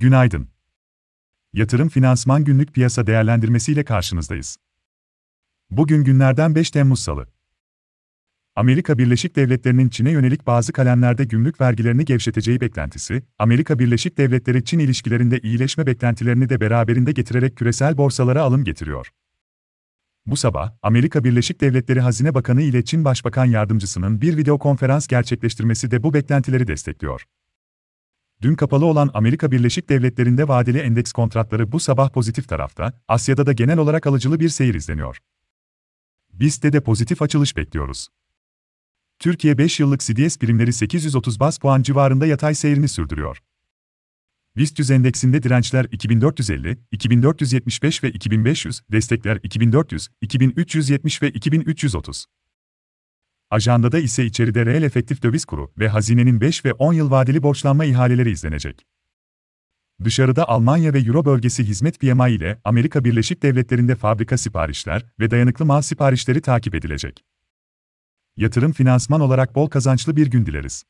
Günaydın. Yatırım Finansman Günlük Piyasa Değerlendirmesi ile karşınızdayız. Bugün günlerden 5 Temmuz Salı. Amerika Birleşik Devletleri'nin Çin'e yönelik bazı kalemlerde gümrük vergilerini gevşeteceği beklentisi, Amerika Birleşik Devletleri-Çin ilişkilerinde iyileşme beklentilerini de beraberinde getirerek küresel borsalara alım getiriyor. Bu sabah, Amerika Birleşik Devletleri Hazine Bakanı ile Çin Başbakan Yardımcısının bir video konferans gerçekleştirmesi de bu beklentileri destekliyor. Dün kapalı olan Amerika Birleşik Devletleri'nde vadeli endeks kontratları bu sabah pozitif tarafta, Asya'da da genel olarak alıcılı bir seyir izleniyor. BIST'te de pozitif açılış bekliyoruz. Türkiye 5 yıllık CDS primleri 830 bas puan civarında yatay seyrini sürdürüyor. BIST 100 endeksinde dirençler 2450, 2475 ve 2500, destekler 2400, 2370 ve 2330. Ajandada ise içeride reel efektif döviz kuru ve hazinenin 5 ve 10 yıl vadeli borçlanma ihaleleri izlenecek. Dışarıda Almanya ve Euro bölgesi hizmet PMI ile Amerika Birleşik Devletleri'nde fabrika siparişler ve dayanıklı mal siparişleri takip edilecek. Yatırım finansman olarak bol kazançlı bir gün dileriz.